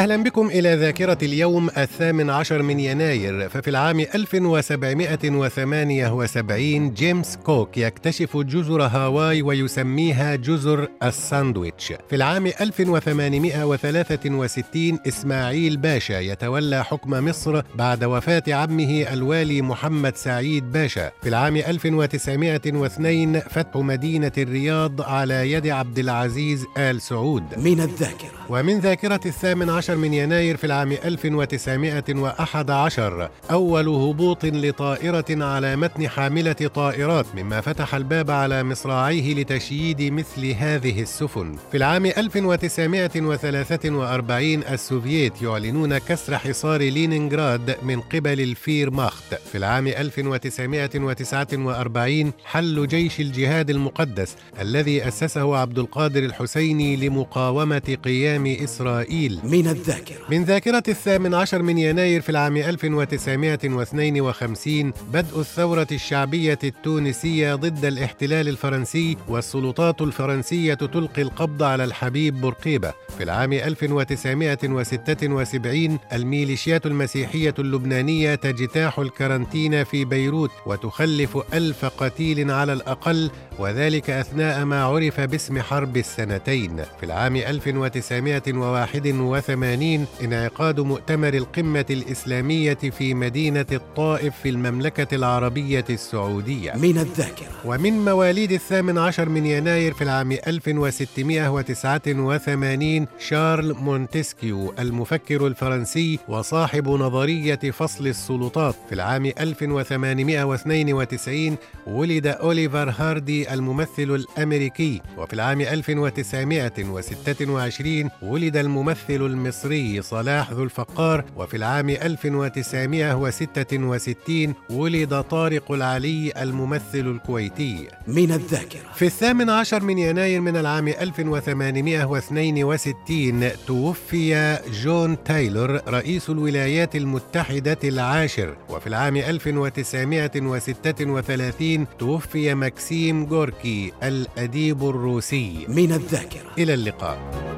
أهلا بكم إلى ذاكرة اليوم الثامن عشر من يناير ففي العام 1778 جيمس كوك يكتشف جزر هاواي ويسميها جزر الساندويتش. في العام 1863 إسماعيل باشا يتولى حكم مصر بعد وفاة عمه الوالي محمد سعيد باشا. في العام 1902 فتح مدينة الرياض على يد عبد العزيز آل سعود. من الذاكرة. ومن ذاكرة الثامن عشر من يناير في العام 1911 أول هبوط لطائرة على متن حاملة طائرات مما فتح الباب على مصراعيه لتشييد مثل هذه السفن. في العام 1943 السوفييت يعلنون كسر حصار لينينغراد من قبل الفيرماخت في العام 1949 حل جيش الجهاد المقدس الذي أسسه عبد القادر الحسيني لمقاومة قيام إسرائيل. من الذاكرة. من ذاكرة الثامن عشر من يناير في العام 1952 بدء الثورة الشعبية التونسية ضد الاحتلال الفرنسي والسلطات الفرنسية تلقي القبض على الحبيب بورقيبة. في العام 1976 الميليشيات المسيحية اللبنانية تجتاح الكارنتينا في بيروت وتخلف ألف قتيل على الأقل وذلك أثناء ما عرف باسم حرب السنتين. في العام 1981 انعقاد مؤتمر القمة الإسلامية في مدينة الطائف في المملكة العربية السعودية. من الذاكرة. ومن مواليد الثامن عشر من يناير في العام 1689 شارل مونتسكيو المفكر الفرنسي وصاحب نظرية فصل السلطات. في العام 1892 ولد أوليفر هاردي الممثل الأمريكي. وفي العام 1926 ولد الممثل المصري صلاح ذو الفقار. وفي العام 1966 ولد طارق العلي الممثل الكويتي. من الذاكرة. في الثامن عشر من يناير من العام 1862 توفي جون تايلور رئيس الولايات المتحدة العاشر. وفي العام 1936 توفي مكسيم جوركي الأديب الروسي. من الذاكرة. إلى اللقاء.